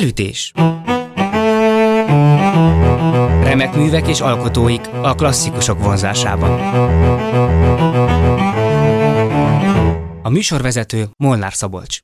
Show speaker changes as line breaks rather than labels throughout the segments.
Felütés Remek művek és alkotóik a klasszikusok vonzásában. A műsorvezető Molnár Szabolcs.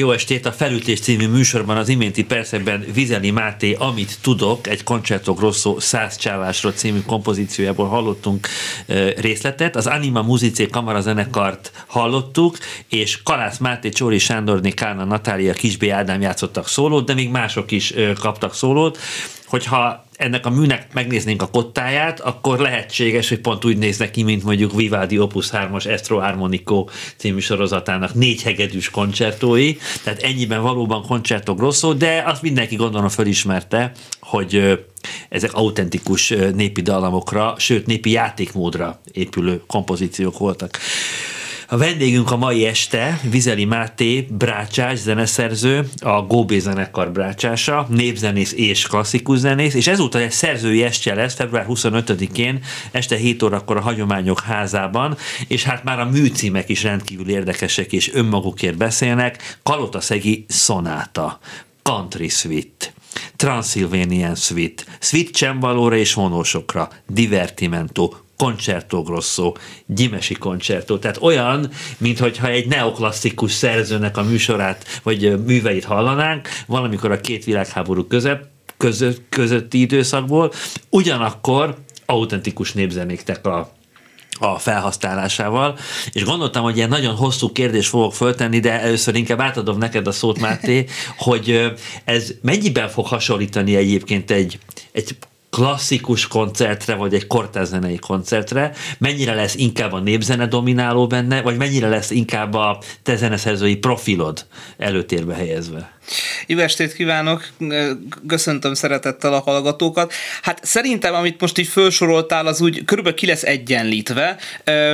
Jó estét! A Felütés című műsorban az iménti percekben Vizeli Máté, amit tudok, egy Concerto Grosso száz csávásról című kompozíciójából hallottunk részletet. Az Anima Muzicé Kamara zenekart hallottuk, és Kalász Máté, Csóri Sándorné, Kána, Natália, Kisbé Ádám játszottak szólót, de még mások is kaptak szólót hogyha ennek a műnek megnéznénk a kottáját, akkor lehetséges, hogy pont úgy néznek ki, mint mondjuk Vivaldi Opus 3-as Estro Harmonico című sorozatának négy hegedűs koncertói, tehát ennyiben valóban koncertok grosso, de azt mindenki gondolom fölismerte, hogy ezek autentikus népi dallamokra, sőt népi játékmódra épülő kompozíciók voltak. A vendégünk a mai este Vizeli Máté, brácsás, zeneszerző, a Góbé zenekar brácsása, népzenész és klasszikus zenész, és ezúttal egy szerzői estje lesz február 25-én, este 7 órakor a Hagyományok házában, és hát már a műcímek is rendkívül érdekesek és önmagukért beszélnek. Kalotaszegi Sonáta, Country Suite. Transylvanian Suite, Suite csembalóra és vonósokra, Divertimento, Concerto Grosso, Gyimesi Concerto, tehát olyan, mintha egy neoklasszikus szerzőnek a műsorát, vagy műveit hallanánk, valamikor a két világháború között, között, közötti időszakból, ugyanakkor autentikus népzenéknek a a felhasználásával, és gondoltam, hogy ilyen nagyon hosszú kérdés fogok föltenni, de először inkább átadom neked a szót, Máté, hogy ez mennyiben fog hasonlítani egyébként egy, egy klasszikus koncertre, vagy egy kortárzenei koncertre, mennyire lesz inkább a népzene domináló benne, vagy mennyire lesz inkább a te zeneszerzői profilod előtérbe helyezve?
Jó estét kívánok, köszöntöm szeretettel a hallgatókat. Hát szerintem, amit most így felsoroltál, az úgy körülbelül ki lesz egyenlítve,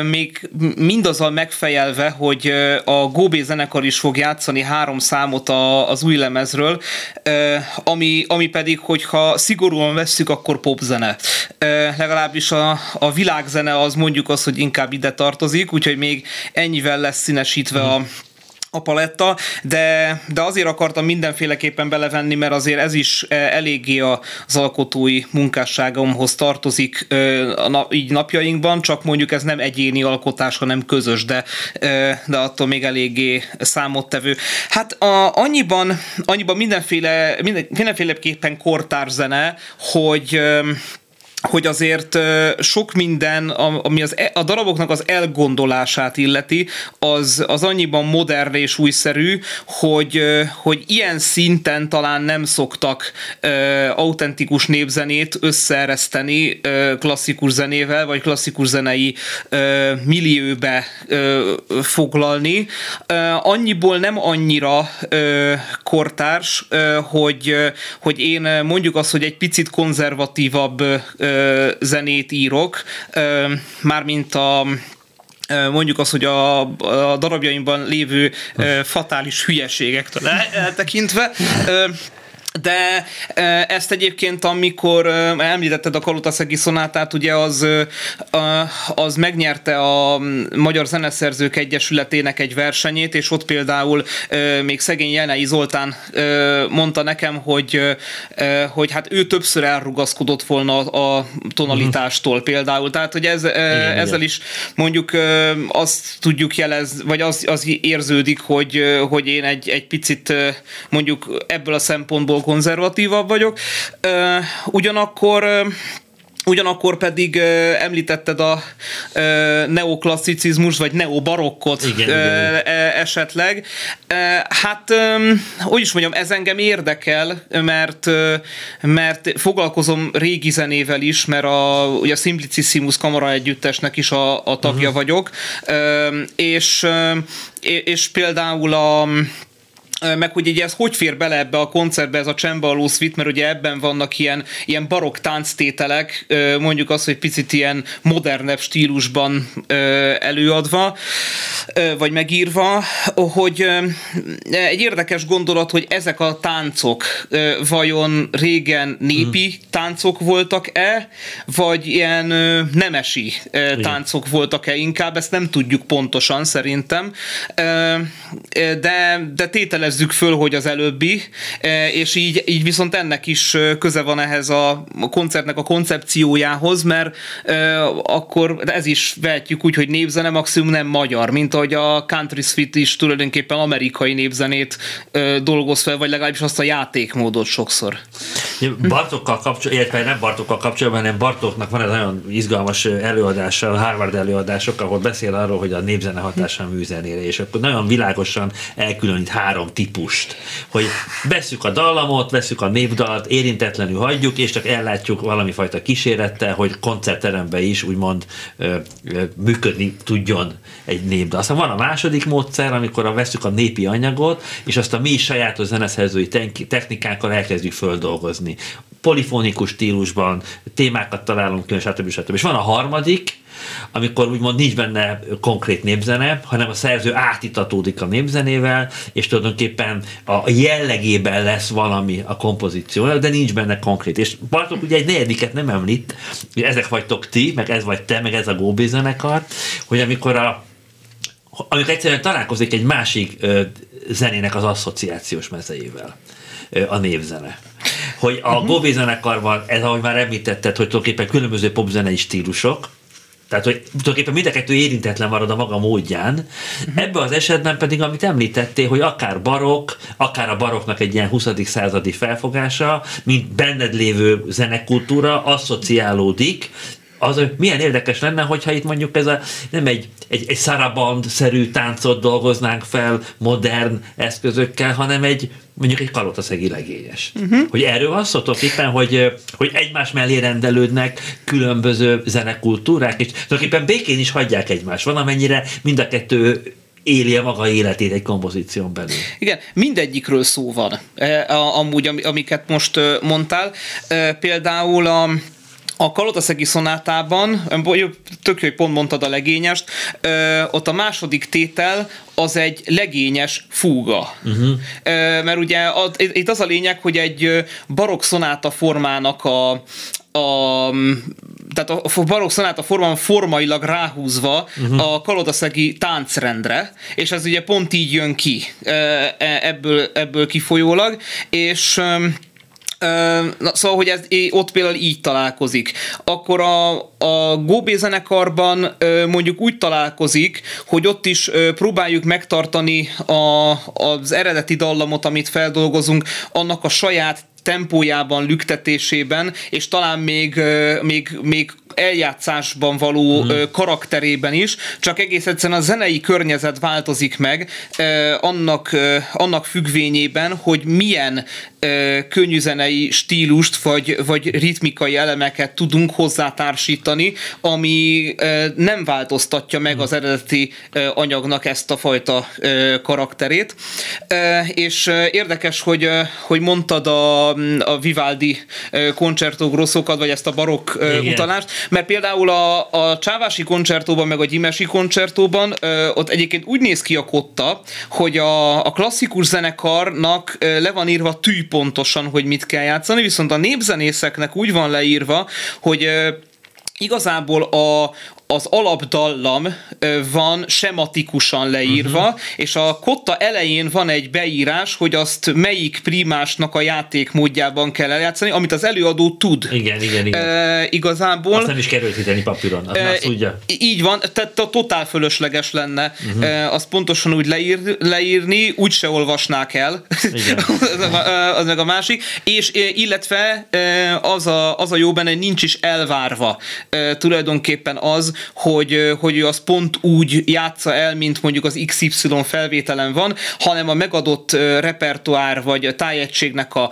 még mindazzal megfejelve, hogy a Góbé zenekar is fog játszani három számot az új lemezről, ami, ami pedig, hogyha szigorúan vesszük, akkor popzene. Legalábbis a, a világzene az mondjuk az, hogy inkább ide tartozik, úgyhogy még ennyivel lesz színesítve a a paletta, de, de azért akartam mindenféleképpen belevenni, mert azért ez is eh, eléggé az alkotói munkásságomhoz tartozik így napjainkban, csak mondjuk ez nem egyéni alkotás, hanem közös, de, de attól még eléggé számottevő. Hát a, annyiban, annyiban mindenféle, minden, mindenféleképpen kortárzene, hogy hogy azért sok minden, ami az, e, a daraboknak az elgondolását illeti, az, az annyiban modern és újszerű, hogy, hogy ilyen szinten talán nem szoktak autentikus népzenét összeereszteni klasszikus zenével, vagy klasszikus zenei millióbe foglalni. Annyiból nem annyira kortárs, hogy, hogy én mondjuk azt, hogy egy picit konzervatívabb zenét írok, mármint a mondjuk az, hogy a, a darabjaimban lévő fatális hülyeségektől eltekintve de ezt egyébként, amikor említetted a Kalutaszegi szonátát, ugye az, az megnyerte a Magyar Zeneszerzők Egyesületének egy versenyét, és ott például még szegény Jenei Zoltán mondta nekem, hogy, hogy hát ő többször elrugaszkodott volna a tonalitástól például. Tehát, hogy ez, igen, ezzel is mondjuk azt tudjuk jelezni, vagy az, az érződik, hogy, hogy én egy, egy picit mondjuk ebből a szempontból konzervatívabb vagyok. Ugyanakkor Ugyanakkor pedig uh, említetted a uh, neoklasszicizmus, vagy neobarokkot igen, uh, igen. esetleg. Uh, hát, um, hogy is mondjam, ez engem érdekel, mert, uh, mert foglalkozom régi zenével is, mert a, ugye a Simplicissimus kamara együttesnek is a, a tagja uh-huh. vagyok, uh, és, uh, és például a meg hogy ugye ez hogy fér bele ebbe a koncertbe ez a csembaló suite, mert ugye ebben vannak ilyen, ilyen barokk tánctételek, mondjuk az, hogy picit ilyen modernebb stílusban előadva, vagy megírva, hogy egy érdekes gondolat, hogy ezek a táncok vajon régen népi hmm. táncok voltak-e, vagy ilyen nemesi táncok voltak-e? Inkább, ezt nem tudjuk pontosan szerintem, de, de tétele jelezzük föl, hogy az előbbi, és így, így viszont ennek is köze van ehhez a koncertnek a koncepciójához, mert akkor ez is vehetjük úgy, hogy népzene maximum nem magyar, mint ahogy a Country Suite is tulajdonképpen amerikai népzenét dolgoz fel, vagy legalábbis azt a játékmódot sokszor.
Bartokkal kapcsolatban, illetve nem Bartokkal kapcsolatban, hanem Bartoknak van egy nagyon izgalmas előadása, a Harvard előadások, ahol beszél arról, hogy a népzene hatása a műzenére, és akkor nagyon világosan elkülönít három típust, hogy veszük a dallamot, veszük a népdalt, érintetlenül hagyjuk, és csak ellátjuk valami fajta kísérettel, hogy koncertteremben is úgymond ö, működni tudjon egy népdal. Aztán van a második módszer, amikor a veszük a népi anyagot, és azt a mi sajátos zeneszerzői technikákkal elkezdjük földolgozni. Polifonikus stílusban témákat találunk, stb. stb. És van a harmadik, amikor úgymond nincs benne konkrét népzene, hanem a szerző átitatódik a népzenével, és tulajdonképpen a jellegében lesz valami a kompozíció, de nincs benne konkrét. És Bartok ugye egy negyediket nem említ, hogy ezek vagytok ti, meg ez vagy te, meg ez a Góbi zenekar, hogy amikor a amikor egyszerűen találkozik egy másik ö, zenének az asszociációs mezeivel, ö, a névzene. Hogy a uh-huh. Góbi zenekarban, ez ahogy már említetted, hogy tulajdonképpen különböző popzenei stílusok, tehát, hogy tulajdonképpen mind a kettő érintetlen marad a maga módján. Uh-huh. Ebben az esetben pedig, amit említettél, hogy akár barok, akár a baroknak egy ilyen 20. századi felfogása, mint benned lévő zenekultúra asszociálódik, az, hogy milyen érdekes lenne, hogyha itt mondjuk ez a, nem egy, egy, egy szaraband-szerű táncot dolgoznánk fel modern eszközökkel, hanem egy mondjuk egy kalotaszegi legényes. Uh-huh. Hogy erről van szó éppen, hogy, hogy egymás mellé rendelődnek különböző zenekultúrák, és tulajdonképpen békén is hagyják egymást. Van amennyire mind a kettő éli a maga életét egy kompozíción belül.
Igen, mindegyikről szó van, amúgy, amiket most mondtál. Például a a Kalotaszegi szonátában, tök jó, hogy pont mondtad a legényest, ö, ott a második tétel az egy legényes fúga. Uh-huh. Ö, mert ugye a, itt az a lényeg, hogy egy barokk szonáta formának a, a tehát a barokk szonáta formán formailag ráhúzva uh-huh. a kalotaszegi táncrendre, és ez ugye pont így jön ki e, ebből, ebből kifolyólag, és Na, szóval, hogy ez ott például így találkozik. Akkor a, a Góbé zenekarban mondjuk úgy találkozik, hogy ott is próbáljuk megtartani a, az eredeti dallamot, amit feldolgozunk, annak a saját tempójában, lüktetésében, és talán még, még, még eljátszásban való mm. karakterében is, csak egész egyszerűen a zenei környezet változik meg annak, annak függvényében, hogy milyen könnyűzenei stílust vagy, vagy ritmikai elemeket tudunk hozzátársítani, ami nem változtatja meg az eredeti anyagnak ezt a fajta karakterét. És érdekes, hogy, hogy mondtad a, a Vivaldi koncertó grosszokat, vagy ezt a barokk utalást, mert például a, a Csávási koncertóban, meg a Gyimesi koncertóban ott egyébként úgy néz ki a kotta, hogy a, a klasszikus zenekarnak le van írva tűpontosan, hogy mit kell játszani, viszont a népzenészeknek úgy van leírva, hogy igazából a, az alapdallam van sematikusan leírva, uh-huh. és a kotta elején van egy beírás, hogy azt melyik primásnak a játékmódjában kell eljátszani, amit az előadó tud.
Igen, igen, igen.
E, igazából...
Azt nem is kerültíteni papíron, azt e, tudja.
Így van, tehát a totál fölösleges lenne uh-huh. e, azt pontosan úgy leír, leírni, úgy se olvasnák el. Igen. az, meg a másik. És illetve az a, az a jó benne, hogy nincs is elvárva tulajdonképpen az, hogy, hogy ő az pont úgy játsza el, mint mondjuk az XY felvételen van, hanem a megadott repertoár vagy a tájegységnek a,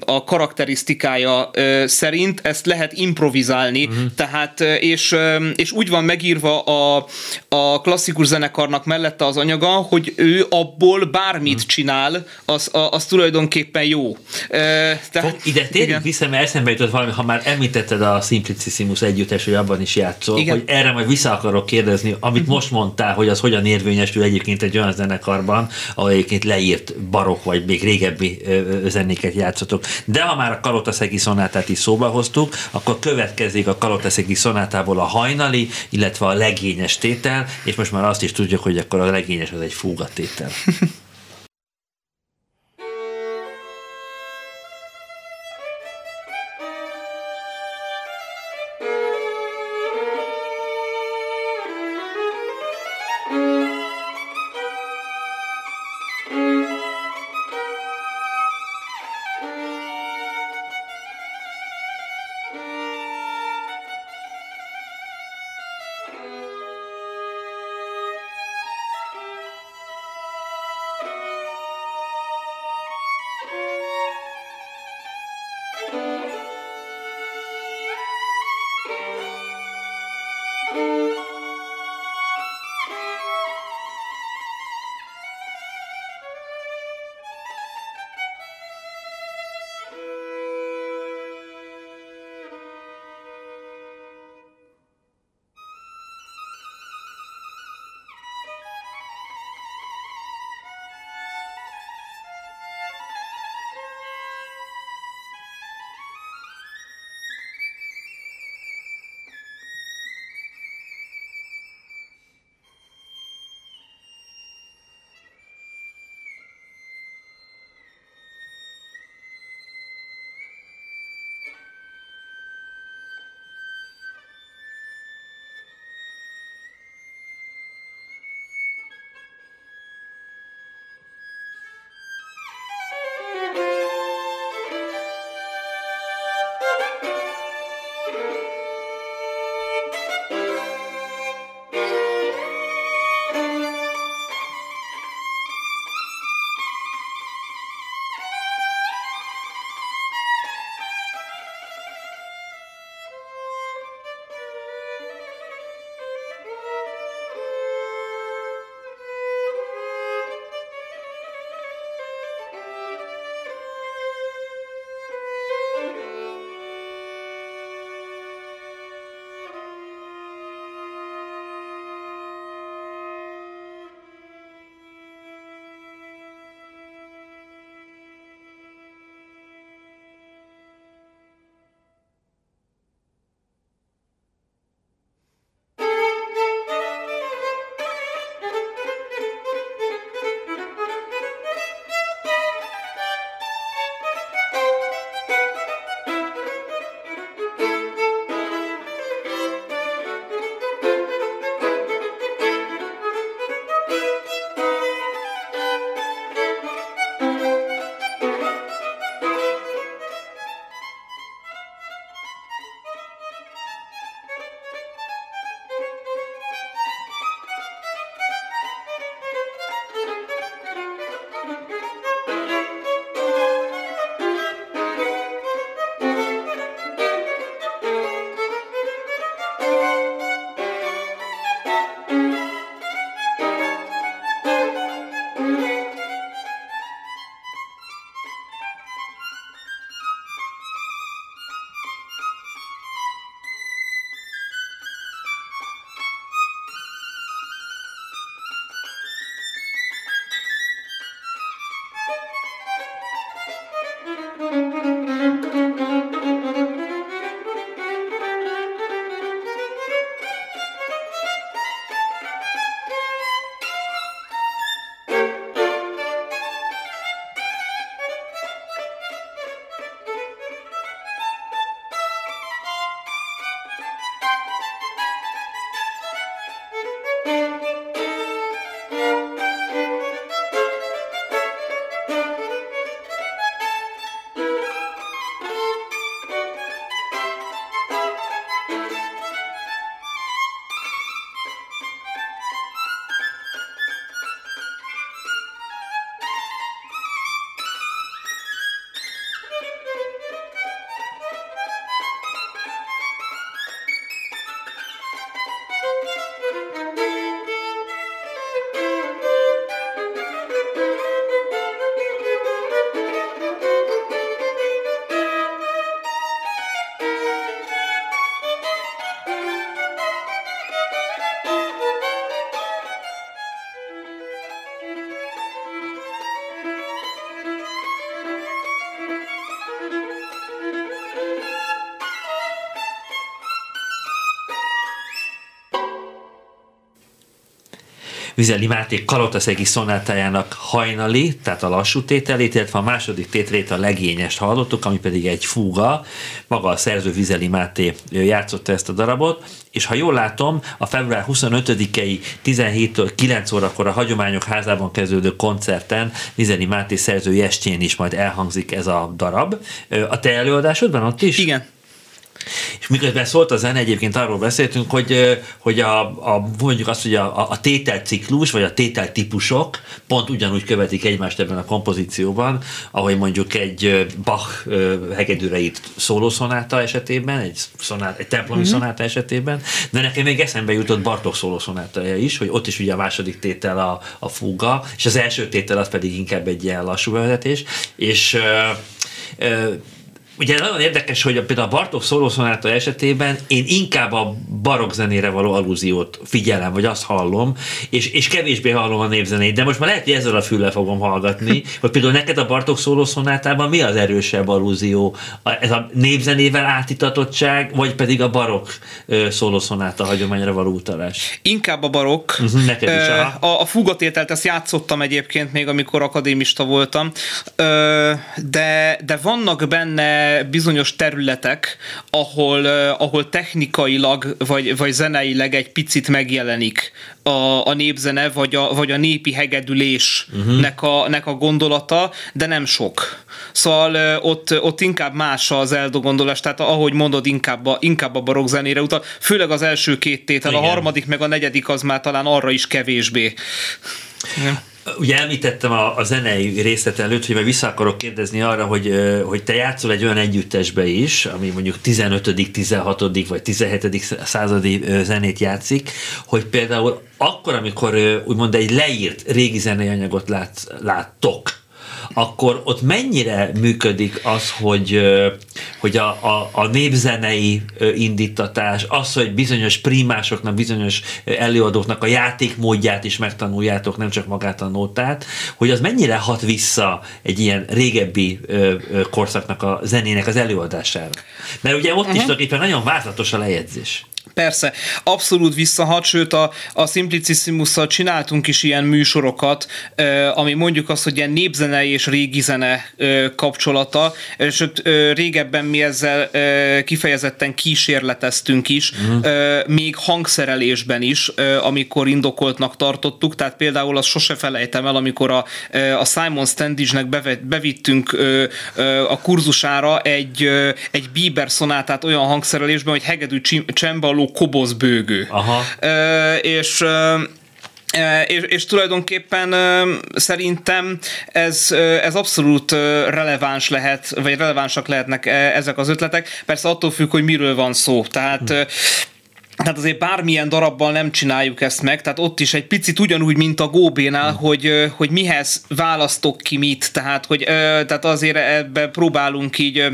a karakterisztikája szerint ezt lehet improvizálni, uh-huh. tehát és, és úgy van megírva a, a klasszikus zenekarnak mellette az anyaga, hogy ő abból bármit uh-huh. csinál, az, az tulajdonképpen jó.
Tehát, ide térjünk vissza, mert eszembe jutott valami, ha már említetted a Simplicissimus együttes, hogy abban is játszol, igen. hogy erre majd vissza akarok kérdezni, amit mhm. most mondtál, hogy az hogyan érvényesül egyébként egy olyan zenekarban, ahol egyébként leírt barok vagy még régebbi zenéket játszotok. De ha már a Kalotaszegi szonátát is szóba hoztuk, akkor következik a Kalotaszegi szonátából a hajnali, illetve a legényes tétel, és most már azt is tudjuk, hogy akkor a legényes az egy fúgatétel. Vizeli Máté Kalotaszegi szonátájának hajnali, tehát a lassú tételét, illetve a második tételét a legényest hallottuk, ami pedig egy fúga. Maga a szerző Vizeli Máté játszotta ezt a darabot, és ha jól látom, a február 25-i 17-től 9 órakor a Hagyományok házában kezdődő koncerten Vizeli Máté szerző estjén is majd elhangzik ez a darab. A te előadásodban ott is?
Igen.
És miközben szólt a zene, egyébként arról beszéltünk, hogy, hogy a, a, mondjuk azt, hogy a, a tételciklus, vagy a tételtípusok pont ugyanúgy követik egymást ebben a kompozícióban, ahogy mondjuk egy Bach hegedűre írt szólószonáta esetében, egy, szonát, egy templomi mm-hmm. szonáta esetében, de nekem még eszembe jutott Bartok szólószonátaja is, hogy ott is ugye a második tétel a, a fúga, és az első tétel az pedig inkább egy ilyen lassú vezetés, és uh, uh, Ugye nagyon érdekes, hogy a, például a Bartók szólószonáta esetében én inkább a barokk zenére való alúziót figyelem, vagy azt hallom, és, és kevésbé hallom a népzenét, de most már lehet, hogy ezzel a fülle fogom hallgatni, hogy például neked a Bartók szólószonátában mi az erősebb alúzió? Ez a népzenével átitatottság, vagy pedig a barokk szólószonáta hagyományra való utalás?
Inkább a barokk.
Uh-huh, neked is,
aha. A, a fugatételt ezt játszottam egyébként még, amikor akadémista voltam, de, de vannak benne bizonyos területek, ahol, ahol technikailag vagy, vagy zeneileg egy picit megjelenik a, a népzene, vagy a, vagy a népi hegedülésnek a, nek a gondolata, de nem sok. Szóval ott, ott inkább más az eldogondolás, tehát ahogy mondod, inkább a, inkább a barokk zenére utal, főleg az első két tétel, Igen. a harmadik meg a negyedik az már talán arra is kevésbé.
Igen. Ugye említettem a, a zenei részlet előtt, hogy majd vissza akarok kérdezni arra, hogy, hogy te játszol egy olyan együttesbe is, ami mondjuk 15., 16. vagy 17. századi zenét játszik, hogy például akkor, amikor úgymond egy leírt régi zenei anyagot lát, láttok, akkor ott mennyire működik az, hogy, hogy a, a, a népzenei indítatás, az, hogy bizonyos primásoknak, bizonyos előadóknak a játékmódját is megtanuljátok, nem csak magát a nótát, hogy az mennyire hat vissza egy ilyen régebbi korszaknak a zenének az előadására. Mert ugye ott uh-huh. is tulajdonképpen nagyon változatos a lejegyzés.
Persze, abszolút visszahat, sőt a, a simplicissimus csináltunk is ilyen műsorokat, ami mondjuk azt, hogy ilyen népzenei és régi zene kapcsolata, sőt régebben mi ezzel kifejezetten kísérleteztünk is, uh-huh. még hangszerelésben is, amikor indokoltnak tartottuk, tehát például azt sose felejtem el, amikor a, a Simon Standish-nek bevittünk a kurzusára egy, egy Bieber szonátát olyan hangszerelésben, hogy hegedű csembaló kobozbőgő.
Aha.
E, és és, és tulajdonképpen szerintem ez, ez abszolút releváns lehet, vagy relevánsak lehetnek ezek az ötletek. Persze attól függ, hogy miről van szó. Tehát hm. Tehát azért bármilyen darabban nem csináljuk ezt meg, tehát ott is egy picit ugyanúgy, mint a Góbénál, hmm. hogy, hogy mihez választok ki mit, tehát, hogy, tehát azért ebbe próbálunk így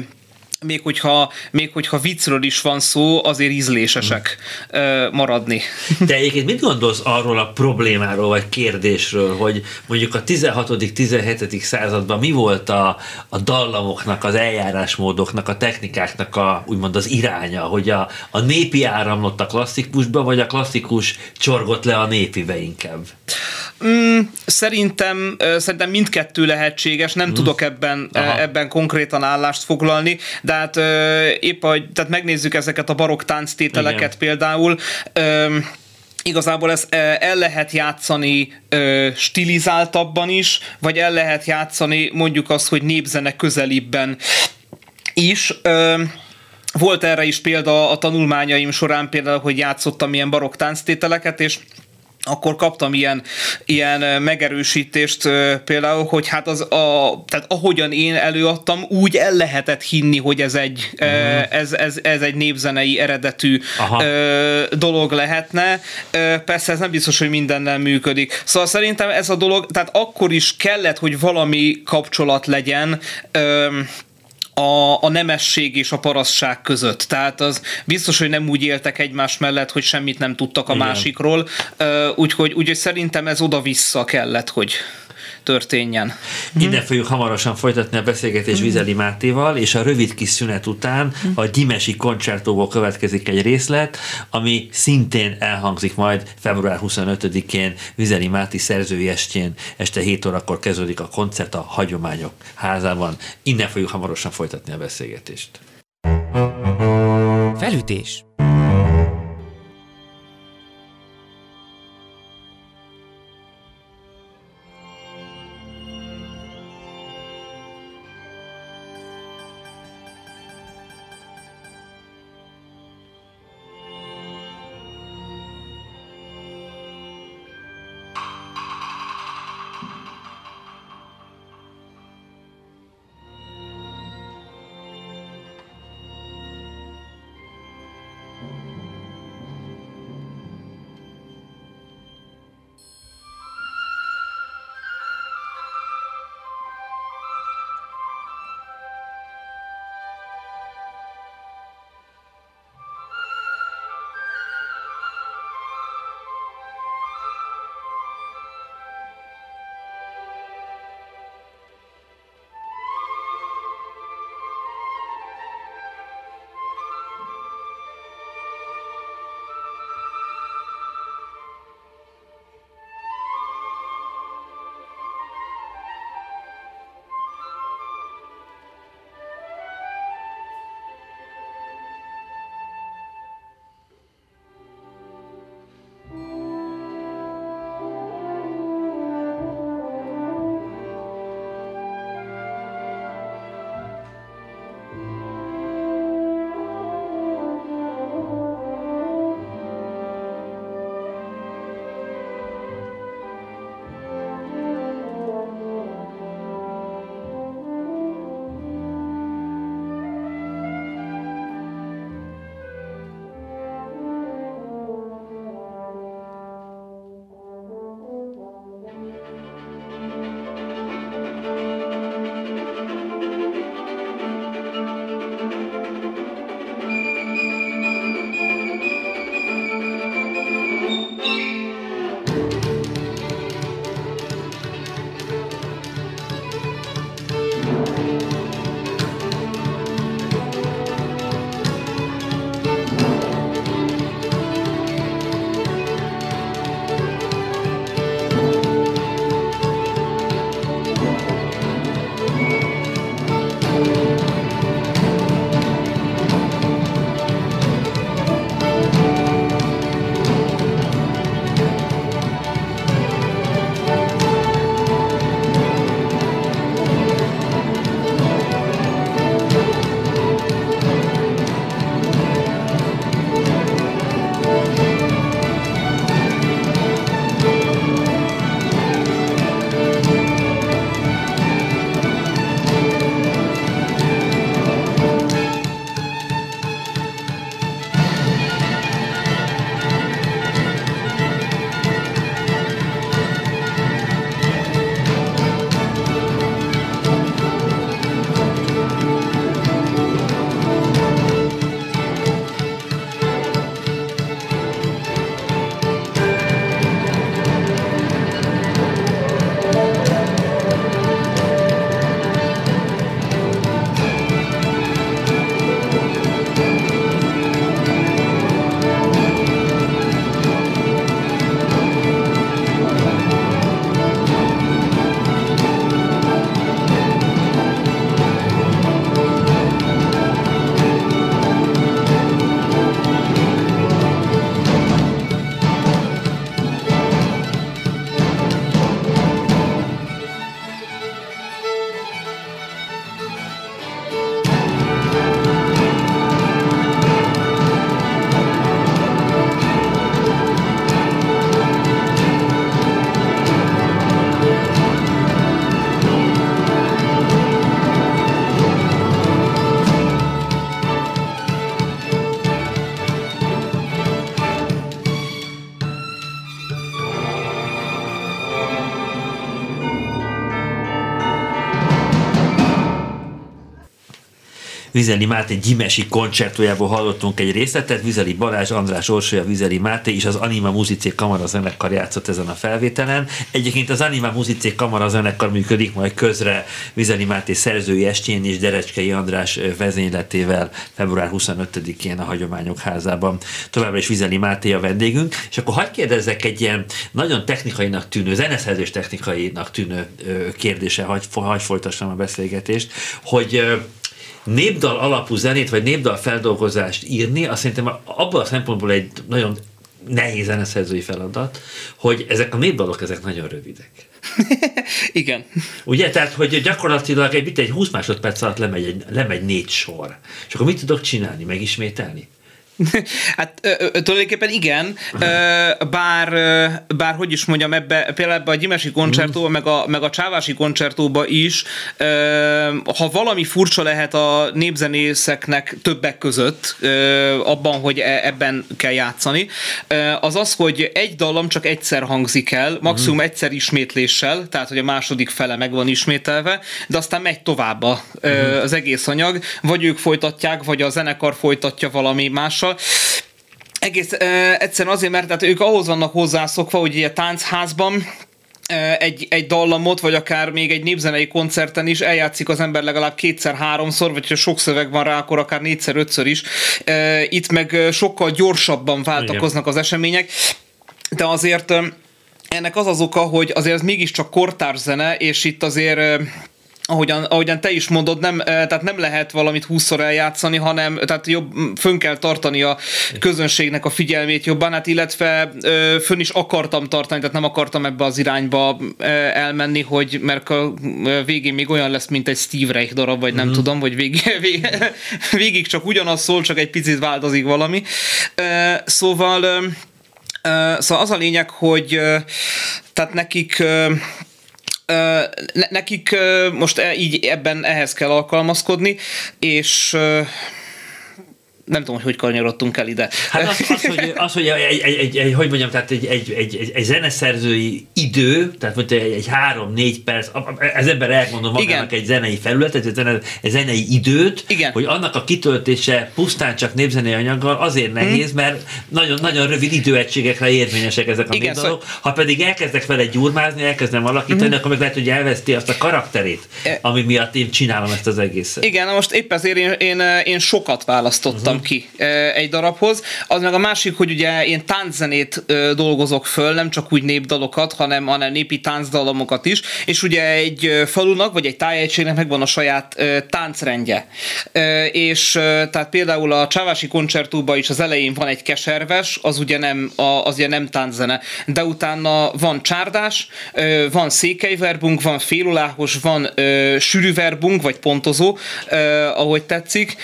még hogyha, még hogyha viccről is van szó, azért ízlésesek hmm. maradni.
Te egyébként mit gondolsz arról a problémáról, vagy kérdésről, hogy mondjuk a 16.-17. században mi volt a, a dallamoknak, az eljárásmódoknak, a technikáknak a, úgymond az iránya, hogy a, a népi áramlott a klasszikusba, vagy a klasszikus csorgott le a népibe inkább?
Mm, szerintem, szerintem mindkettő lehetséges, nem mm. tudok ebben, Aha. ebben konkrétan állást foglalni, de hát épp, hogy tehát megnézzük ezeket a barokk tánctételeket Igen. például, igazából ezt el lehet játszani ö, stilizáltabban is, vagy el lehet játszani mondjuk azt, hogy népzene közelibben is. Ö, volt erre is példa a tanulmányaim során, például, hogy játszottam ilyen barokk tánctételeket, és akkor kaptam ilyen, ilyen megerősítést például, hogy hát az a, tehát ahogyan én előadtam, úgy el lehetett hinni, hogy ez egy, uh-huh. ez, ez, ez egy népzenei eredetű Aha. dolog lehetne. Persze ez nem biztos, hogy mindennel működik. Szóval szerintem ez a dolog, tehát akkor is kellett, hogy valami kapcsolat legyen a, a nemesség és a paraszság között. Tehát az biztos, hogy nem úgy éltek egymás mellett, hogy semmit nem tudtak a Igen. másikról, úgyhogy, úgyhogy szerintem ez oda-vissza kellett, hogy történjen.
Innen fogjuk hamarosan folytatni a beszélgetés mhm. Vizeli Mátéval, és a rövid kis szünet után mhm. a Gyimesi koncertóból következik egy részlet, ami szintén elhangzik majd február 25-én Vizeli Máti szerzői estjén, este 7 órakor kezdődik a koncert a Hagyományok házában. Innen fogjuk hamarosan folytatni a beszélgetést.
Felütés
Vizeli Máté Gyimesi koncertójából hallottunk egy részletet, Vizeli Balázs, András Orsolya, Vizeli Máté és az Anima Muzicé Kamara zenekar játszott ezen a felvételen. Egyébként az Anima Muzicé Kamara zenekar működik majd közre Vizeli Máté szerzői estjén és Derecskei András vezényletével február 25-én a Hagyományok házában. Továbbra is Vizeli Máté a vendégünk, és akkor hagyd kérdezzek egy ilyen nagyon technikainak tűnő, zeneszerzés technikainak tűnő kérdése, hagy, hagy folytassam a beszélgetést, hogy népdal alapú zenét, vagy népdal feldolgozást írni, azt szerintem abban a szempontból egy nagyon nehéz zeneszerzői feladat, hogy ezek a népdalok, ezek nagyon rövidek.
Igen.
Ugye, tehát, hogy gyakorlatilag egy, egy 20 másodperc alatt lemegy, egy, lemegy négy sor. És akkor mit tudok csinálni? Megismételni?
Hát tulajdonképpen igen, bár, bár hogy is mondjam, ebbe, például ebbe a Gyimesi koncertóba, meg a, meg a Csávási koncertóba is, ha valami furcsa lehet a népzenészeknek többek között, abban, hogy e, ebben kell játszani, az az, hogy egy dallam csak egyszer hangzik el, maximum uh-huh. egyszer ismétléssel, tehát hogy a második fele meg van ismételve, de aztán megy tovább uh-huh. az egész anyag, vagy ők folytatják, vagy a zenekar folytatja valami más egymással. Egész uh, egyszerűen azért, mert tehát ők ahhoz vannak hozzászokva, hogy egy táncházban egy, egy dallamot, vagy akár még egy népzenei koncerten is eljátszik az ember legalább kétszer-háromszor, vagy ha sok szöveg van rá, akkor akár négyszer-ötször is. Itt meg sokkal gyorsabban váltakoznak az események, de azért ennek az az oka, hogy azért ez mégiscsak kortárs zene, és itt azért ahogyan, ahogyan te is mondod, nem, tehát nem lehet valamit húszszor eljátszani, hanem tehát jobb, fönn kell tartani a közönségnek a figyelmét jobban, hát illetve fönn is akartam tartani, tehát nem akartam ebbe az irányba elmenni, hogy mert a végén még olyan lesz, mint egy Steve Reich darab, vagy nem mm. tudom, hogy végig, végig, végig csak ugyanaz szól, csak egy picit változik valami. Szóval Szóval az a lényeg, hogy tehát nekik nekik most e, így ebben ehhez kell alkalmazkodni, és nem tudom, hogy hogy kanyarodtunk el ide.
Hát az, az, hogy, az, hogy egy, egy, egy, egy, hogy mondjam, tehát egy, egy, egy, egy, egy zeneszerzői idő, tehát mondjuk egy, egy három-négy perc, ez ember elmondom magának Igen. egy zenei felületet, egy, zene, egy zenei időt, Igen. hogy annak a kitöltése pusztán csak népzenei anyaggal azért hmm. nehéz, hmm. mert nagyon, nagyon rövid időegységekre érvényesek ezek a Igen, szóval... Ha pedig elkezdek vele gyurmázni, elkezdem alakítani, hmm. akkor meg lehet, hogy elveszti azt a karakterét, e- ami miatt én csinálom ezt az egészet.
Igen, most épp ezért én, én, én sokat választottam uh-huh ki egy darabhoz. Az meg a másik, hogy ugye én tánczenét dolgozok föl, nem csak úgy népdalokat, hanem, hanem népi táncdalomokat is, és ugye egy falunak, vagy egy tájegységnek megvan a saját táncrendje. És tehát például a Csávási koncertóban is az elején van egy keserves, az ugye nem, az ugye nem tánczene, de utána van csárdás, van székelyverbunk, van féluláhos, van sűrűverbunk, vagy pontozó, ahogy tetszik,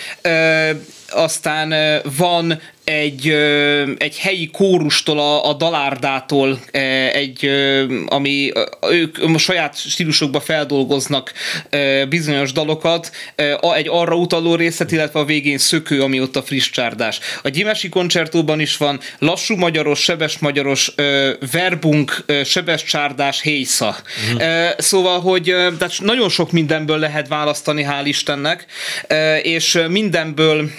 aztán van egy, egy helyi kórustól, a, a Dalárdától, egy, ami ők a saját stílusokba feldolgoznak bizonyos dalokat, egy arra utaló részlet, illetve a végén szökő, ami ott a friss csárdás. A Gyimesi koncertóban is van lassú magyaros, sebes magyaros, verbunk, sebes csárdás, héjsza. Uh-huh. Szóval, hogy tehát nagyon sok mindenből lehet választani, hál' Istennek, és mindenből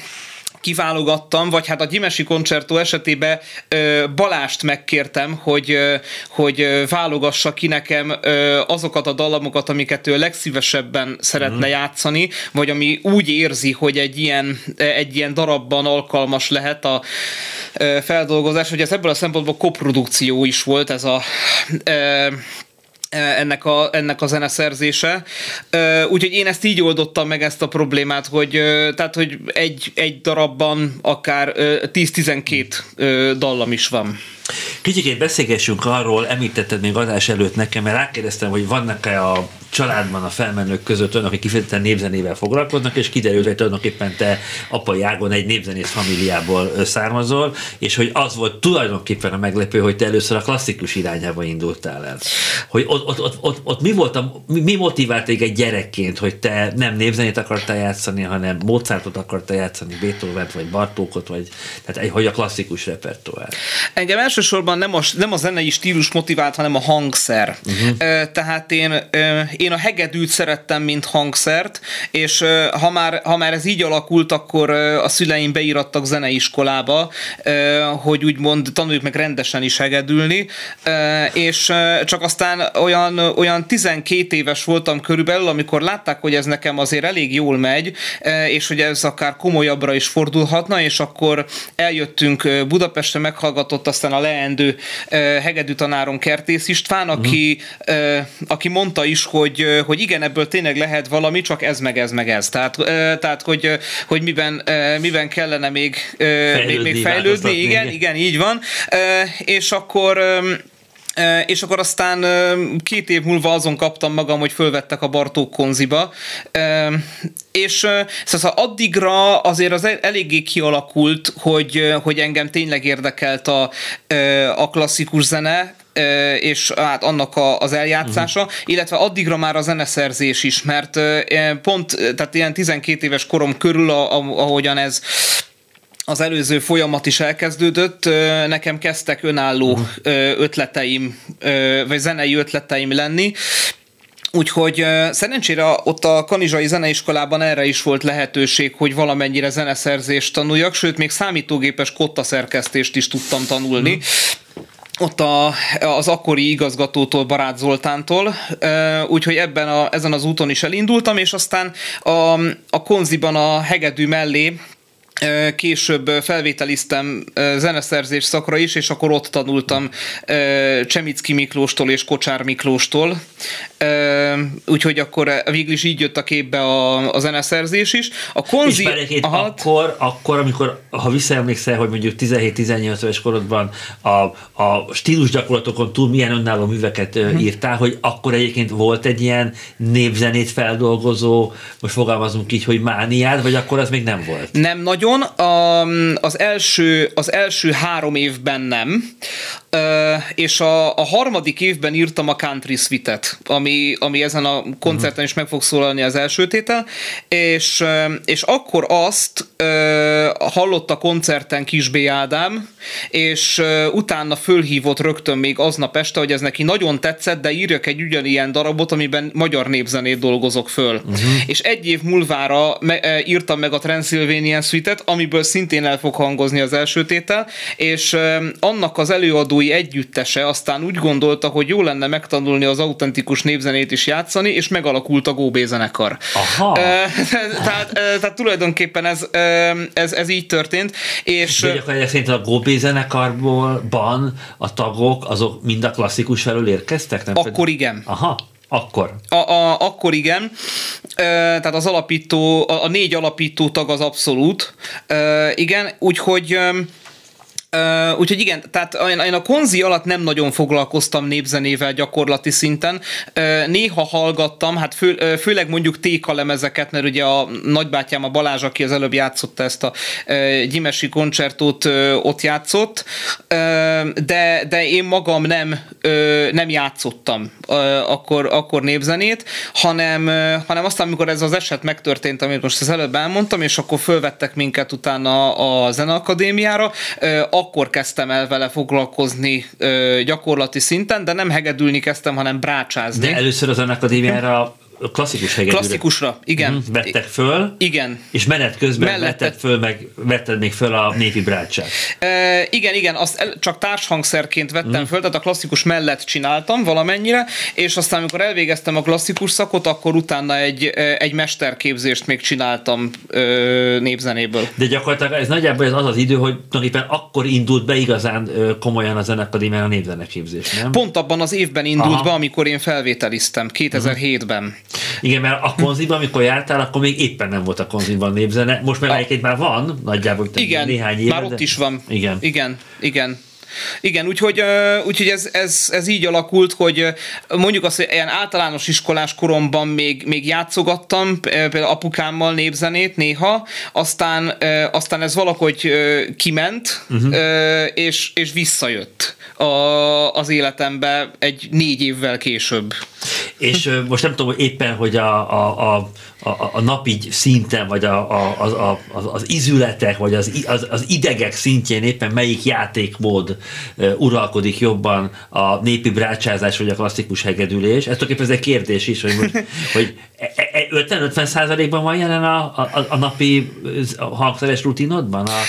kiválogattam, vagy hát a Gyimesi koncertó esetében Balást megkértem, hogy, hogy válogassa ki nekem azokat a dallamokat, amiket ő legszívesebben szeretne mm. játszani, vagy ami úgy érzi, hogy egy ilyen, egy ilyen darabban alkalmas lehet a feldolgozás, hogy ez ebből a szempontból koprodukció is volt ez a ennek a, ennek a zeneszerzése. Úgyhogy én ezt így oldottam meg ezt a problémát, hogy tehát, hogy egy, egy darabban akár 10-12 dallam is van.
Kicsikét beszélgessünk arról, említetted még adás előtt nekem, mert rákérdeztem, hogy vannak-e a családban a felmenők között olyanok, akik kifejezetten népzenével foglalkoznak, és kiderült, hogy tulajdonképpen te apai ágon egy népzenész familiából származol, és hogy az volt tulajdonképpen a meglepő, hogy te először a klasszikus irányába indultál el. Hogy ott, ott, ott, ott, ott mi, volt a, mi motivált egy gyerekként, hogy te nem népzenét akartál játszani, hanem Mozartot akartál játszani, beethoven vagy Bartókot, vagy tehát hogy a klasszikus repertoár?
Engem elsősorban nem a, nem a zenei stílus motivált, hanem a hangszer. Uh-huh. Tehát én én a hegedűt szerettem, mint hangszert, és ha már, ha már ez így alakult, akkor a szüleim beírattak zeneiskolába, hogy úgymond tanuljuk meg rendesen is hegedülni, és csak aztán olyan, olyan 12 éves voltam körülbelül, amikor látták, hogy ez nekem azért elég jól megy, és hogy ez akár komolyabbra is fordulhatna, és akkor eljöttünk Budapestre, meghallgatott aztán a leendő hegedű tanárom Kertész István, aki, uh-huh. aki mondta is, hogy, hogy igen, ebből tényleg lehet valami, csak ez meg ez meg ez. Tehát, tehát hogy, hogy miben, miben kellene még fejlődni, még, még fejlődni. Igen, igen, így van. És akkor és akkor aztán két év múlva azon kaptam magam, hogy fölvettek a Bartók konziba, és szóval addigra azért az eléggé kialakult, hogy, hogy engem tényleg érdekelt a, a klasszikus zene, és hát annak a, az eljátszása, uh-huh. illetve addigra már a zeneszerzés is, mert pont, tehát ilyen 12 éves korom körül, ahogyan ez az előző folyamat is elkezdődött, nekem kezdtek önálló uh-huh. ötleteim, vagy zenei ötleteim lenni, Úgyhogy szerencsére ott a Kanizsai Zeneiskolában erre is volt lehetőség, hogy valamennyire zeneszerzést tanuljak, sőt még számítógépes kotta szerkesztést is tudtam tanulni. Mm ott a, az akkori igazgatótól, Barát Zoltántól, úgyhogy ebben a, ezen az úton is elindultam, és aztán a, a konziban a hegedű mellé Később felvételiztem zeneszerzés szakra is, és akkor ott tanultam Csemicki Miklóstól és Kocsár Miklóstól. Úgyhogy akkor végül is így jött a képbe a, a zeneszerzés is. A
konzi... És aha, akkor, akkor, amikor, ha visszaemlékszel, hogy mondjuk 17-18 éves korodban a, a stílus gyakorlatokon túl milyen önálló műveket hmm. írtál, hogy akkor egyébként volt egy ilyen népzenét feldolgozó, most fogalmazunk így, hogy mániád, vagy akkor az még nem volt?
Nem nagyon, nagyon. A, az, első, az első három évben nem, és a, a harmadik évben írtam a Country Suite-et, ami, ami ezen a koncerten is meg fog szólalni az első tétel, és, és akkor azt hallott a koncerten Kisbé Ádám, és utána fölhívott rögtön még aznap este, hogy ez neki nagyon tetszett, de írjak egy ugyanilyen darabot, amiben magyar népzenét dolgozok föl. Uh-huh. És egy év múlvára me- írtam meg a Transylvanian Suite-et, amiből szintén el fog hangozni az első tétel, és annak az előadói együttese aztán úgy gondolta, hogy jó lenne megtanulni az autentikus népzenét is játszani, és megalakult a Góbé zenekar.
Aha.
tehát, tehát tulajdonképpen ez, ez, ez így történt. És
De gyakorlatilag szerint a Góbé zenekarból a tagok, azok mind a klasszikus felől érkeztek?
Nem Akkor pedig? igen.
Aha. Akkor.
A, a, akkor igen. Tehát az alapító, a, a négy alapító tag az abszolút. E, igen, úgyhogy Uh, úgyhogy igen, tehát én a konzi alatt nem nagyon foglalkoztam népzenével gyakorlati szinten. Uh, néha hallgattam, hát fő, uh, főleg mondjuk téka lemezeket, mert ugye a nagybátyám a Balázs, aki az előbb játszotta ezt a uh, gyimesi koncertót, uh, ott játszott, uh, de, de én magam nem, uh, nem játszottam uh, akkor, akkor népzenét, hanem, uh, hanem aztán, amikor ez az eset megtörtént, amit most az előbb elmondtam, és akkor fölvettek minket utána a Zeneakadémiára, uh, akkor kezdtem el vele foglalkozni ö, gyakorlati szinten, de nem hegedülni kezdtem, hanem brácsázni.
De először az akadémiára klasszikus hegedűre.
Klasszikusra, igen. Mm,
vettek föl.
Igen.
És menet közben Mellette... vetted föl, meg vetted még föl a népi brácsát.
E, igen, igen, azt el, csak társhangszerként vettem mm. föl, tehát a klasszikus mellett csináltam valamennyire, és aztán amikor elvégeztem a klasszikus szakot, akkor utána egy, egy mesterképzést még csináltam ö, népzenéből.
De gyakorlatilag ez nagyjából ez az az idő, hogy tulajdonképpen akkor indult be igazán komolyan a zenekadémián a népzeneképzés, nem?
Pont abban az évben indult Aha. be, amikor én felvételiztem, 2007-ben.
Igen, mert a konziban, amikor jártál, akkor még éppen nem volt a konziban népzene. Most már egyébként már van, nagyjából
igen,
néhány éve.
már ott de... is van.
Igen.
Igen, igen. Igen, úgyhogy, úgyhogy ez, ez, ez így alakult, hogy mondjuk azt, hogy ilyen általános iskolás koromban még, még játszogattam, például apukámmal népzenét néha, aztán, aztán ez valahogy kiment, uh-huh. és, és visszajött a, az életembe egy négy évvel később.
És most nem tudom, hogy éppen, hogy a, a, a, a, a napi szinten, vagy a, a, a, az, az izületek, vagy az, az, az idegek szintjén éppen melyik játékmód uralkodik jobban a népi brácsázás, vagy a klasszikus hegedülés. Ez tulajdonképpen ez egy kérdés is, hogy, most, hogy 50-50 e, e, százalékban van jelen a, a, a napi hangszeres rutinodban? A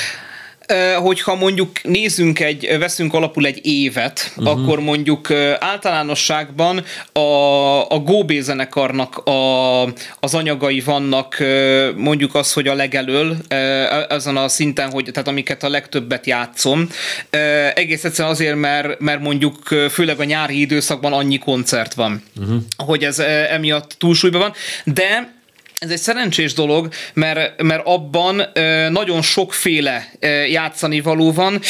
hogyha mondjuk nézzünk egy, veszünk alapul egy évet, uh-huh. akkor mondjuk általánosságban a, a Góbé zenekarnak a, az anyagai vannak mondjuk az, hogy a legelől ezen a szinten, hogy, tehát amiket a legtöbbet játszom. Egész egyszerűen azért, mert, mert mondjuk főleg a nyári időszakban annyi koncert van, uh-huh. hogy ez emiatt túlsúlyban van, de ez egy szerencsés dolog, mert, mert abban nagyon sokféle játszani való van.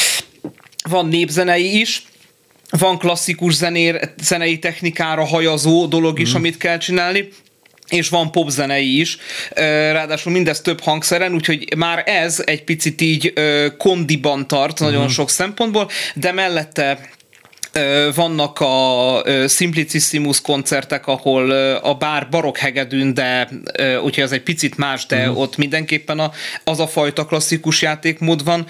Van népzenei is, van klasszikus zenér, zenei technikára hajazó dolog is, mm. amit kell csinálni, és van popzenei is, ráadásul mindez több hangszeren, úgyhogy már ez egy picit így kondiban tart nagyon mm. sok szempontból, de mellette vannak a Simplicissimus koncertek, ahol a bár barok hegedűn, de úgyhogy az egy picit más, de uh-huh. ott mindenképpen a, az a fajta klasszikus játékmód van.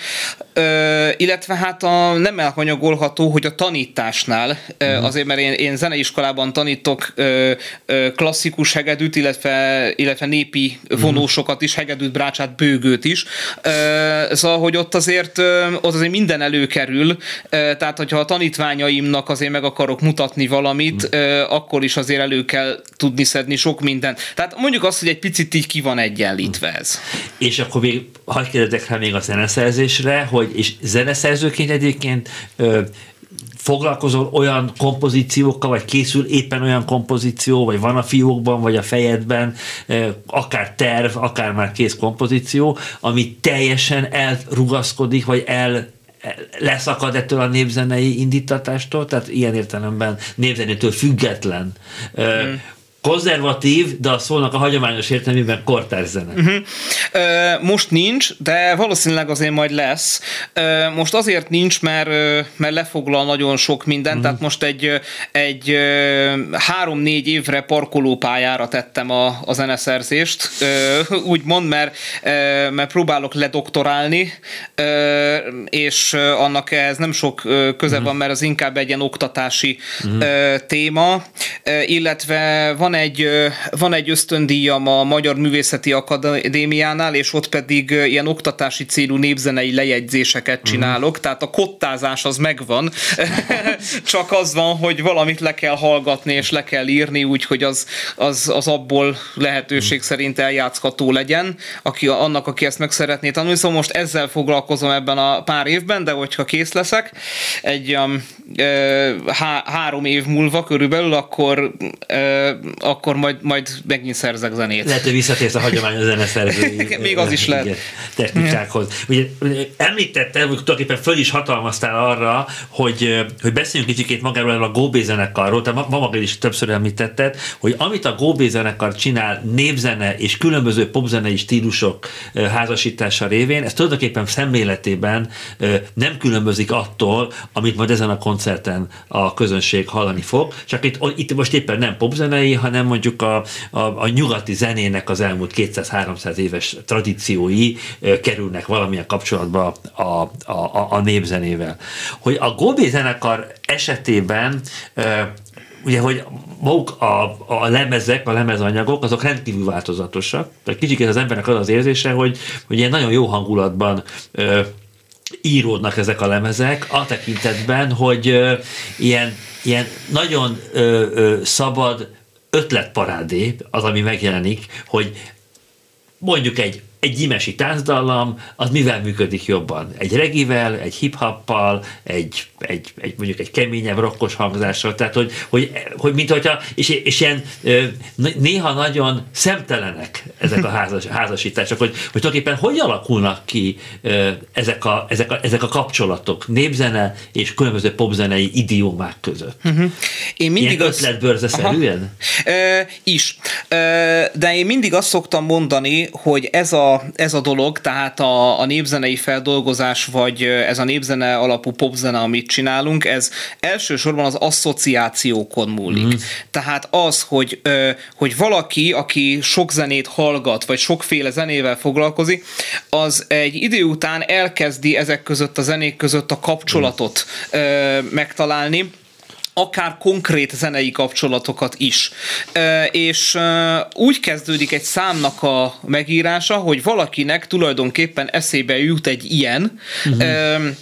Illetve hát a, nem elhanyagolható, hogy a tanításnál, uh-huh. azért mert én, én zeneiskolában tanítok klasszikus hegedűt, illetve, illetve népi mhm. vonósokat is, hegedűt, brácsát, bőgőt is. Szóval, hogy ott azért, ott azért minden előkerül, tehát hogyha a tanítványai barátaimnak azért meg akarok mutatni valamit, mm. akkor is azért elő kell tudni szedni sok mindent. Tehát mondjuk azt, hogy egy picit így ki van egyenlítve ez.
És akkor még hagyd kérdezek rá még a zeneszerzésre, hogy és zeneszerzőként egyébként ö, foglalkozol olyan kompozíciókkal, vagy készül éppen olyan kompozíció, vagy van a fiókban, vagy a fejedben, akár terv, akár már kész kompozíció, ami teljesen elrugaszkodik, vagy el leszakad ettől a népzenei indítatástól, tehát ilyen értelemben népzenétől független. Mm konzervatív, de a szónak a hagyományos értelmében kortárs zene. Uh-huh.
Most nincs, de valószínűleg azért majd lesz. Most azért nincs, mert, mert lefoglal nagyon sok mindent, uh-huh. tehát most egy, egy három-négy évre parkolópályára tettem a, a zeneszerzést, úgymond, mert, mert próbálok ledoktorálni, és annak ez nem sok köze uh-huh. van, mert az inkább egy ilyen oktatási uh-huh. téma, illetve van van egy, van egy ösztöndíjam a Magyar Művészeti Akadémiánál, és ott pedig ilyen oktatási célú népzenei lejegyzéseket mhm. csinálok, uh-huh. tehát a kottázás az megvan, csak az van, hogy valamit le kell hallgatni, és le kell írni, úgyhogy az, az, az abból lehetőség uh-huh. szerint eljátszható legyen, aki, annak, aki ezt meg szeretné tanulni. Szóval most ezzel foglalkozom ebben a pár évben, de hogyha kész leszek, egy um, há- három év múlva körülbelül, akkor akkor majd, majd megint szerzek zenét.
Lehet, hogy visszatérsz a hagyományos zeneszerzői
Még az is lehet.
technikákhoz. Ugye, említettem, hogy tulajdonképpen föl is hatalmaztál arra, hogy, hogy beszéljünk kicsikét magáról a Góbé zenekarról, te ma magad is többször említetted, hogy amit a Góbé zenekar csinál népzene és különböző popzenei stílusok házasítása révén, ez tulajdonképpen szemléletében nem különbözik attól, amit majd ezen a koncerten a közönség hallani fog, csak itt, itt most éppen nem popzenei, hanem hanem mondjuk a, a, a nyugati zenének az elmúlt 200-300 éves tradíciói kerülnek valamilyen kapcsolatba a, a, a, a népzenével. Hogy a Gobé zenekar esetében ugye, hogy maguk a, a lemezek, a lemezanyagok, azok rendkívül változatosak. Tehát kicsit az embernek az az érzése, hogy, hogy ilyen nagyon jó hangulatban ö, íródnak ezek a lemezek, a tekintetben, hogy ö, ilyen, ilyen nagyon ö, ö, szabad, ötletparádé az, ami megjelenik, hogy mondjuk egy egy gyimesi táncdallam, az mivel működik jobban? Egy regivel, egy hip-hoppal, egy, egy, egy, mondjuk egy keményebb, rokkos hangzással, tehát hogy, hogy, hogy mint hogyha, és, és ilyen néha nagyon szemtelenek ezek a házas, házasítások, hogy, hogy tulajdonképpen hogy alakulnak ki ezek a, ezek, a, ezek a kapcsolatok népzene és különböző popzenei idiómák között. Uh-huh. Én mindig Ilyen az... ötletbőrzeszerűen?
is. de én mindig azt szoktam mondani, hogy ez a a, ez a dolog, tehát a, a népzenei feldolgozás, vagy ez a népzene alapú popzene, amit csinálunk, ez elsősorban az asszociációkon múlik. Mm. Tehát az, hogy, hogy valaki, aki sok zenét hallgat, vagy sokféle zenével foglalkozik, az egy idő után elkezdi ezek között a zenék között a kapcsolatot mm. megtalálni, akár konkrét zenei kapcsolatokat is. És úgy kezdődik egy számnak a megírása, hogy valakinek tulajdonképpen eszébe jut egy ilyen, uh-huh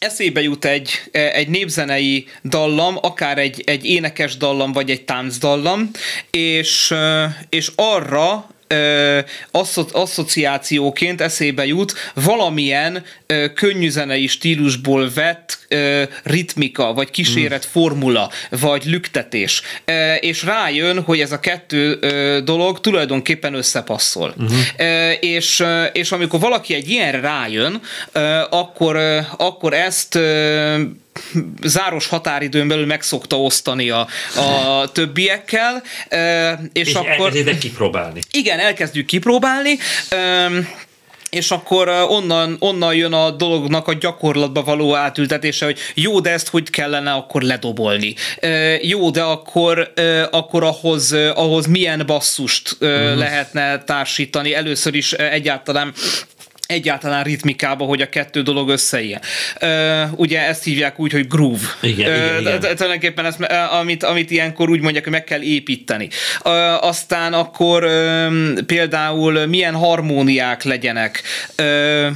eszébe jut egy, egy népzenei dallam, akár egy, egy énekes dallam, vagy egy táncdallam, és, és arra asszociációként asszociációként eszébe jut valamilyen könnyűzenei stílusból vett ritmika, vagy kíséret mm. formula, vagy lüktetés, és rájön, hogy ez a kettő dolog tulajdonképpen összepasszol. Uh-huh. És, és amikor valaki egy ilyenre rájön, akkor, akkor ezt záros határidőn belül meg szokta osztani a, a többiekkel.
És, és akkor... elkezditek kipróbálni.
Igen, elkezdjük kipróbálni és akkor onnan, onnan jön a dolognak a gyakorlatba való átültetése, hogy jó, de ezt hogy kellene akkor ledobolni. Jó, de akkor, akkor ahhoz, ahhoz milyen basszust uh-huh. lehetne társítani. Először is egyáltalán egyáltalán ritmikába, hogy a kettő dolog összeilyen. Uh, ugye ezt hívják úgy, hogy groove.
Igen, igen, igen.
Tulajdonképpen ezt, amit, amit ilyenkor úgy mondják, hogy meg kell építeni. Aztán akkor például milyen harmóniák legyenek,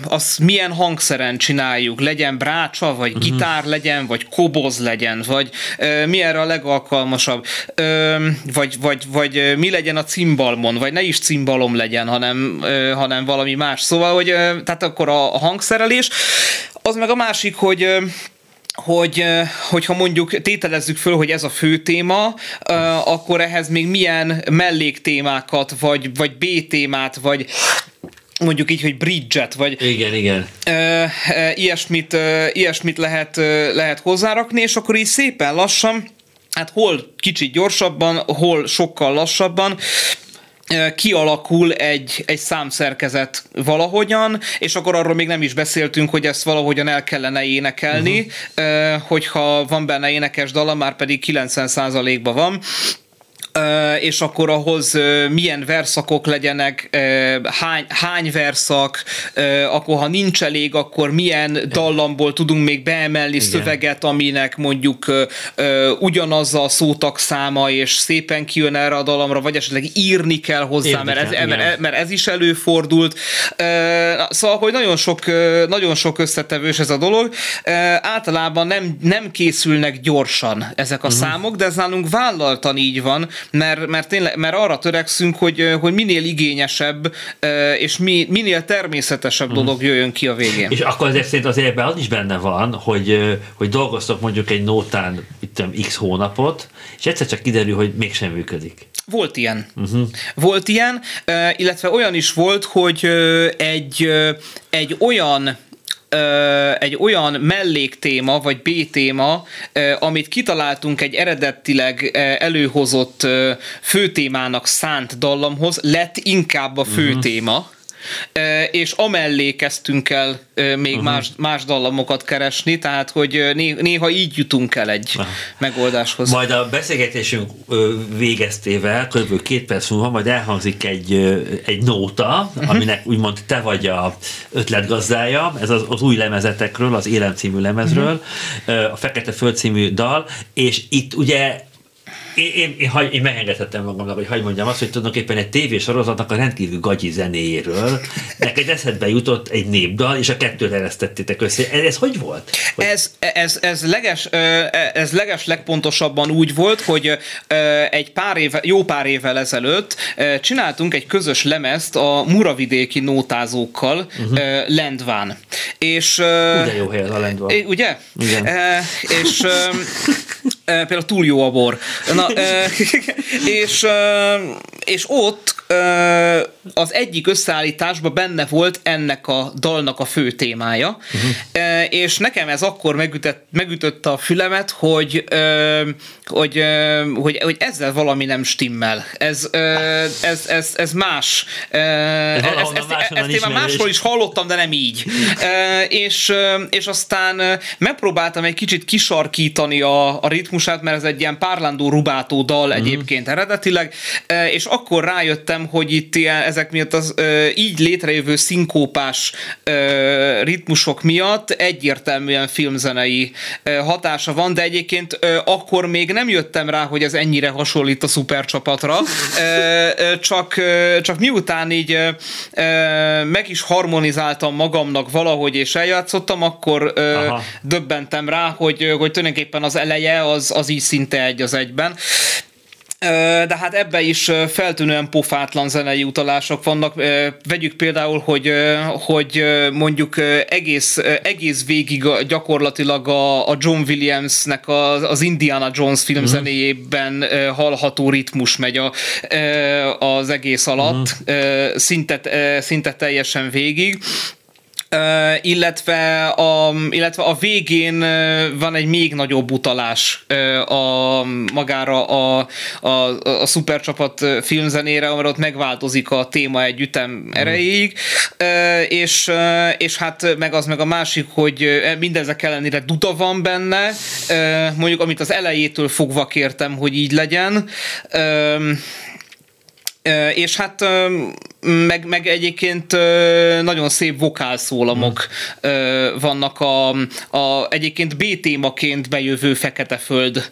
az milyen hangszeren csináljuk, legyen brácsa, vagy uh-huh. gitár legyen, vagy koboz legyen, vagy mi erre a legalkalmasabb, vagy, vagy, vagy mi legyen a cimbalmon, vagy ne is cimbalom legyen, hanem, hanem valami más. Szóval, hogy tehát akkor a, a hangszerelés. Az meg a másik, hogy hogy, hogyha mondjuk tételezzük föl, hogy ez a fő téma, akkor ehhez még milyen melléktémákat, vagy, vagy B-témát, vagy mondjuk így, hogy bridget, vagy
igen, igen.
ilyesmit, ilyesmit lehet, lehet hozzárakni, és akkor így szépen lassan, hát hol kicsit gyorsabban, hol sokkal lassabban, kialakul egy, egy számszerkezet valahogyan, és akkor arról még nem is beszéltünk, hogy ezt valahogyan el kellene énekelni, uh-huh. hogyha van benne énekes dala, már pedig 90%-ban van, és akkor ahhoz milyen verszakok legyenek, hány, hány verszak, akkor ha nincs elég, akkor milyen dallamból tudunk még beemelni Igen. szöveget, aminek mondjuk ugyanaz a szótak száma, és szépen kijön erre a dallamra, vagy esetleg írni kell hozzá, mert ez, mert, mert ez is előfordult. Szóval, hogy nagyon sok, nagyon sok összetevős ez a dolog. Általában nem, nem készülnek gyorsan ezek a uh-huh. számok, de ez nálunk vállaltan így van, mert, mert, tényleg, mert arra törekszünk, hogy, hogy minél igényesebb és mi, minél természetesebb mm. dolog jöjjön ki a végén.
És akkor ezért szerint azért az is benne van, hogy, hogy dolgoztok mondjuk egy nótán itt x hónapot, és egyszer csak kiderül, hogy mégsem működik.
Volt ilyen. Uh-huh. Volt ilyen, illetve olyan is volt, hogy egy, egy olyan egy olyan melléktéma, vagy B-téma, amit kitaláltunk egy eredetileg előhozott főtémának szánt dallamhoz, lett inkább a főtéma. Uh-huh és amellé kezdtünk el még uh-huh. más, más dallamokat keresni, tehát hogy néha így jutunk el egy uh-huh. megoldáshoz.
Majd a beszélgetésünk végeztével, kb. két perc múlva majd elhangzik egy, egy nóta, uh-huh. aminek úgymond te vagy a ötletgazdája, ez az, az új lemezetekről, az Élem című lemezről, uh-huh. a Fekete Föld című dal, és itt ugye én, én, én, én megengedhettem magamnak, hogy hagyd mondjam azt, hogy tulajdonképpen egy tévésorozatnak a rendkívül gagyi zenéjéről neked eszedbe jutott egy népdal, és a kettőt eresztettétek össze. Ez, ez hogy volt?
Hogy... Ez, ez, ez, leges, ez leges legpontosabban úgy volt, hogy egy pár éve, jó pár évvel ezelőtt csináltunk egy közös lemezt a muravidéki nótázókkal uh-huh. Lendván. És,
ugye jó hely az a Lendván.
Ugye?
Igen.
És például túl jó a bor. Na, és, és ott az egyik összeállításban benne volt ennek a dalnak a fő témája, uh-huh. és nekem ez akkor megütött, megütötte a fülemet, hogy, hogy, hogy, hogy ezzel valami nem stimmel. Ez, ez, ez, ez más. Ez, ez, ezt, ezt én már máshol is hallottam, de nem így. és, és aztán megpróbáltam egy kicsit kisarkítani a, a ritmusát, mert ez egy ilyen párlándó rubátó dal uh-huh. egyébként eredetileg, és akkor rájöttem, hogy itt ilyen, ezek miatt az így létrejövő szinkópás ritmusok miatt egyértelműen filmzenei hatása van, de egyébként akkor még nem jöttem rá, hogy ez ennyire hasonlít a szupercsapatra, csak, csak miután így meg is harmonizáltam magamnak valahogy és eljátszottam, akkor Aha. döbbentem rá, hogy, hogy tulajdonképpen az eleje az, az így szinte egy az egyben. De hát ebbe is feltűnően pofátlan zenei utalások vannak. Vegyük például, hogy, hogy mondjuk egész, egész végig gyakorlatilag a, a John Williamsnek az, az Indiana Jones filmzenéjében uh-huh. hallható ritmus megy a, az egész alatt, uh-huh. szinte, szinte teljesen végig. Uh, illetve, a, illetve a végén van egy még nagyobb utalás uh, a magára a, a, a szupercsapat filmzenére, mert ott megváltozik a téma egy ütem mm. erejéig, uh, és, és hát meg az meg a másik, hogy mindezek ellenére duda van benne, mondjuk amit az elejétől fogva kértem, hogy így legyen. És hát meg, meg egyébként nagyon szép vokálszólamok hmm. vannak a, a egyébként B témaként bejövő Fekete Föld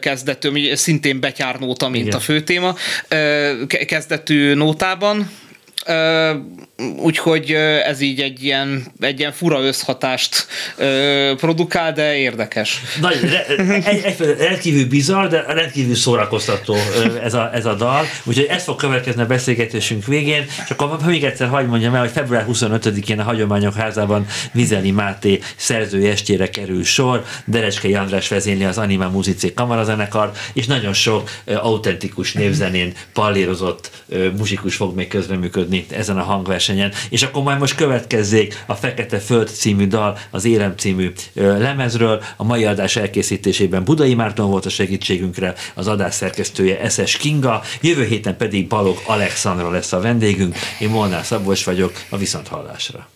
kezdetű, szintén betyárnóta, mint Igen. a főtéma, kezdetű nótában, úgyhogy ez így egy ilyen, egy ilyen fura összhatást produkál, de érdekes.
Nagy, egy, egy, rendkívül bizarr, de rendkívül szórakoztató ez a, ez a dal, úgyhogy ez fog következni a beszélgetésünk végén, csak akkor még egyszer hagyd mondjam el, hogy február 25-én a Hagyományok Házában Vizeli Máté szerzői estére kerül sor, Derecskei András vezényli az Anima Muzicé kamarazenekar, és nagyon sok autentikus névzenén pallérozott muzsikus fog még közreműködni ezen a hangversenyen. És akkor majd most következzék a Fekete Föld című dal az Érem című lemezről. A mai adás elkészítésében Budai Márton volt a segítségünkre, az adás szerkesztője Eszes Kinga, jövő héten pedig Balog Alexandra lesz a vendégünk. Én Molnár Szabolcs vagyok, a Viszonthallásra.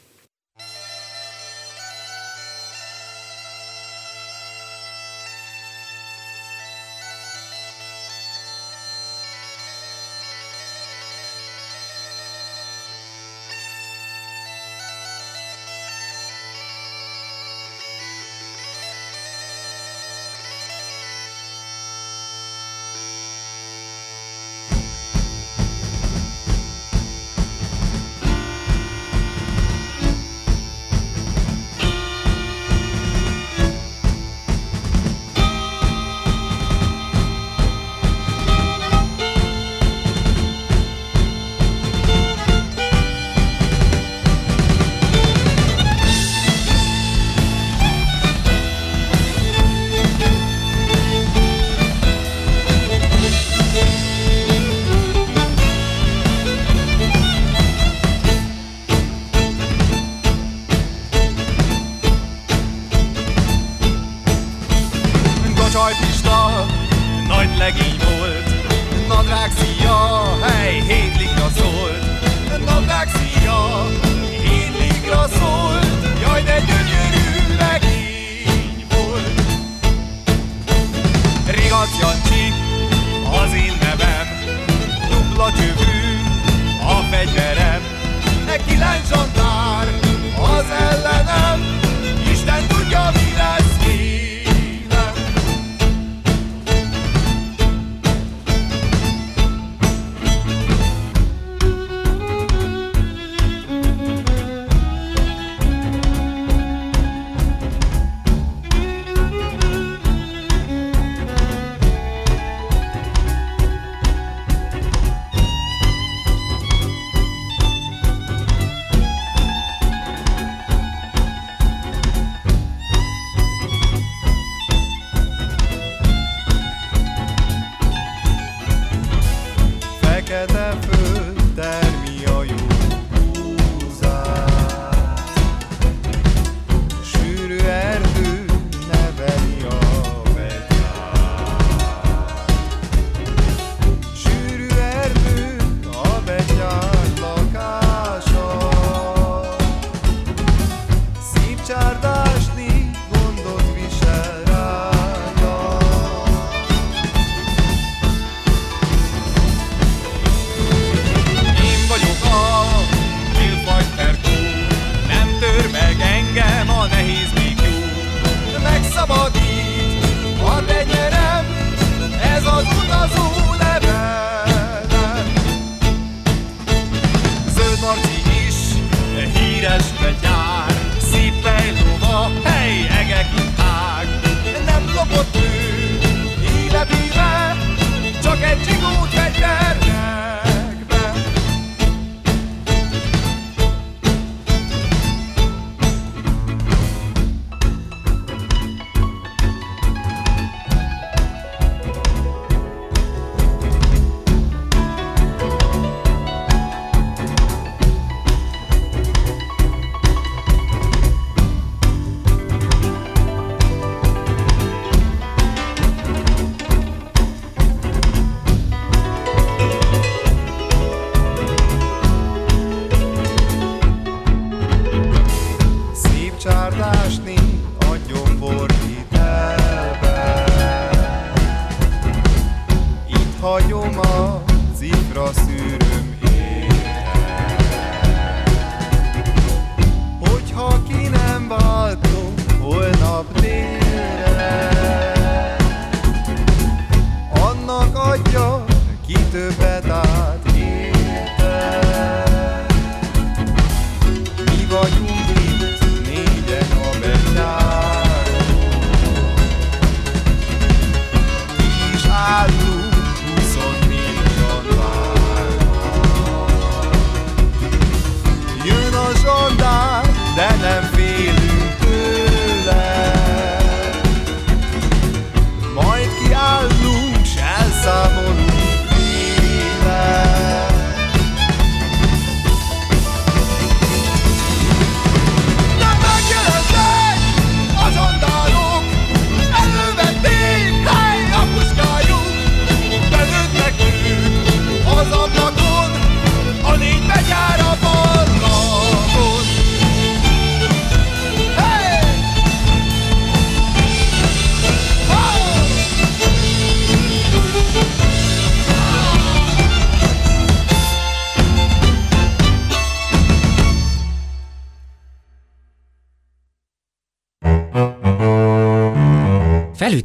csárdás nincs.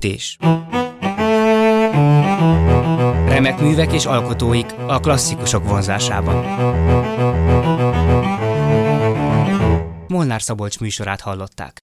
Felütés. Remek művek és alkotóik a klasszikusok vonzásában. Molnár Szabolcs műsorát hallották.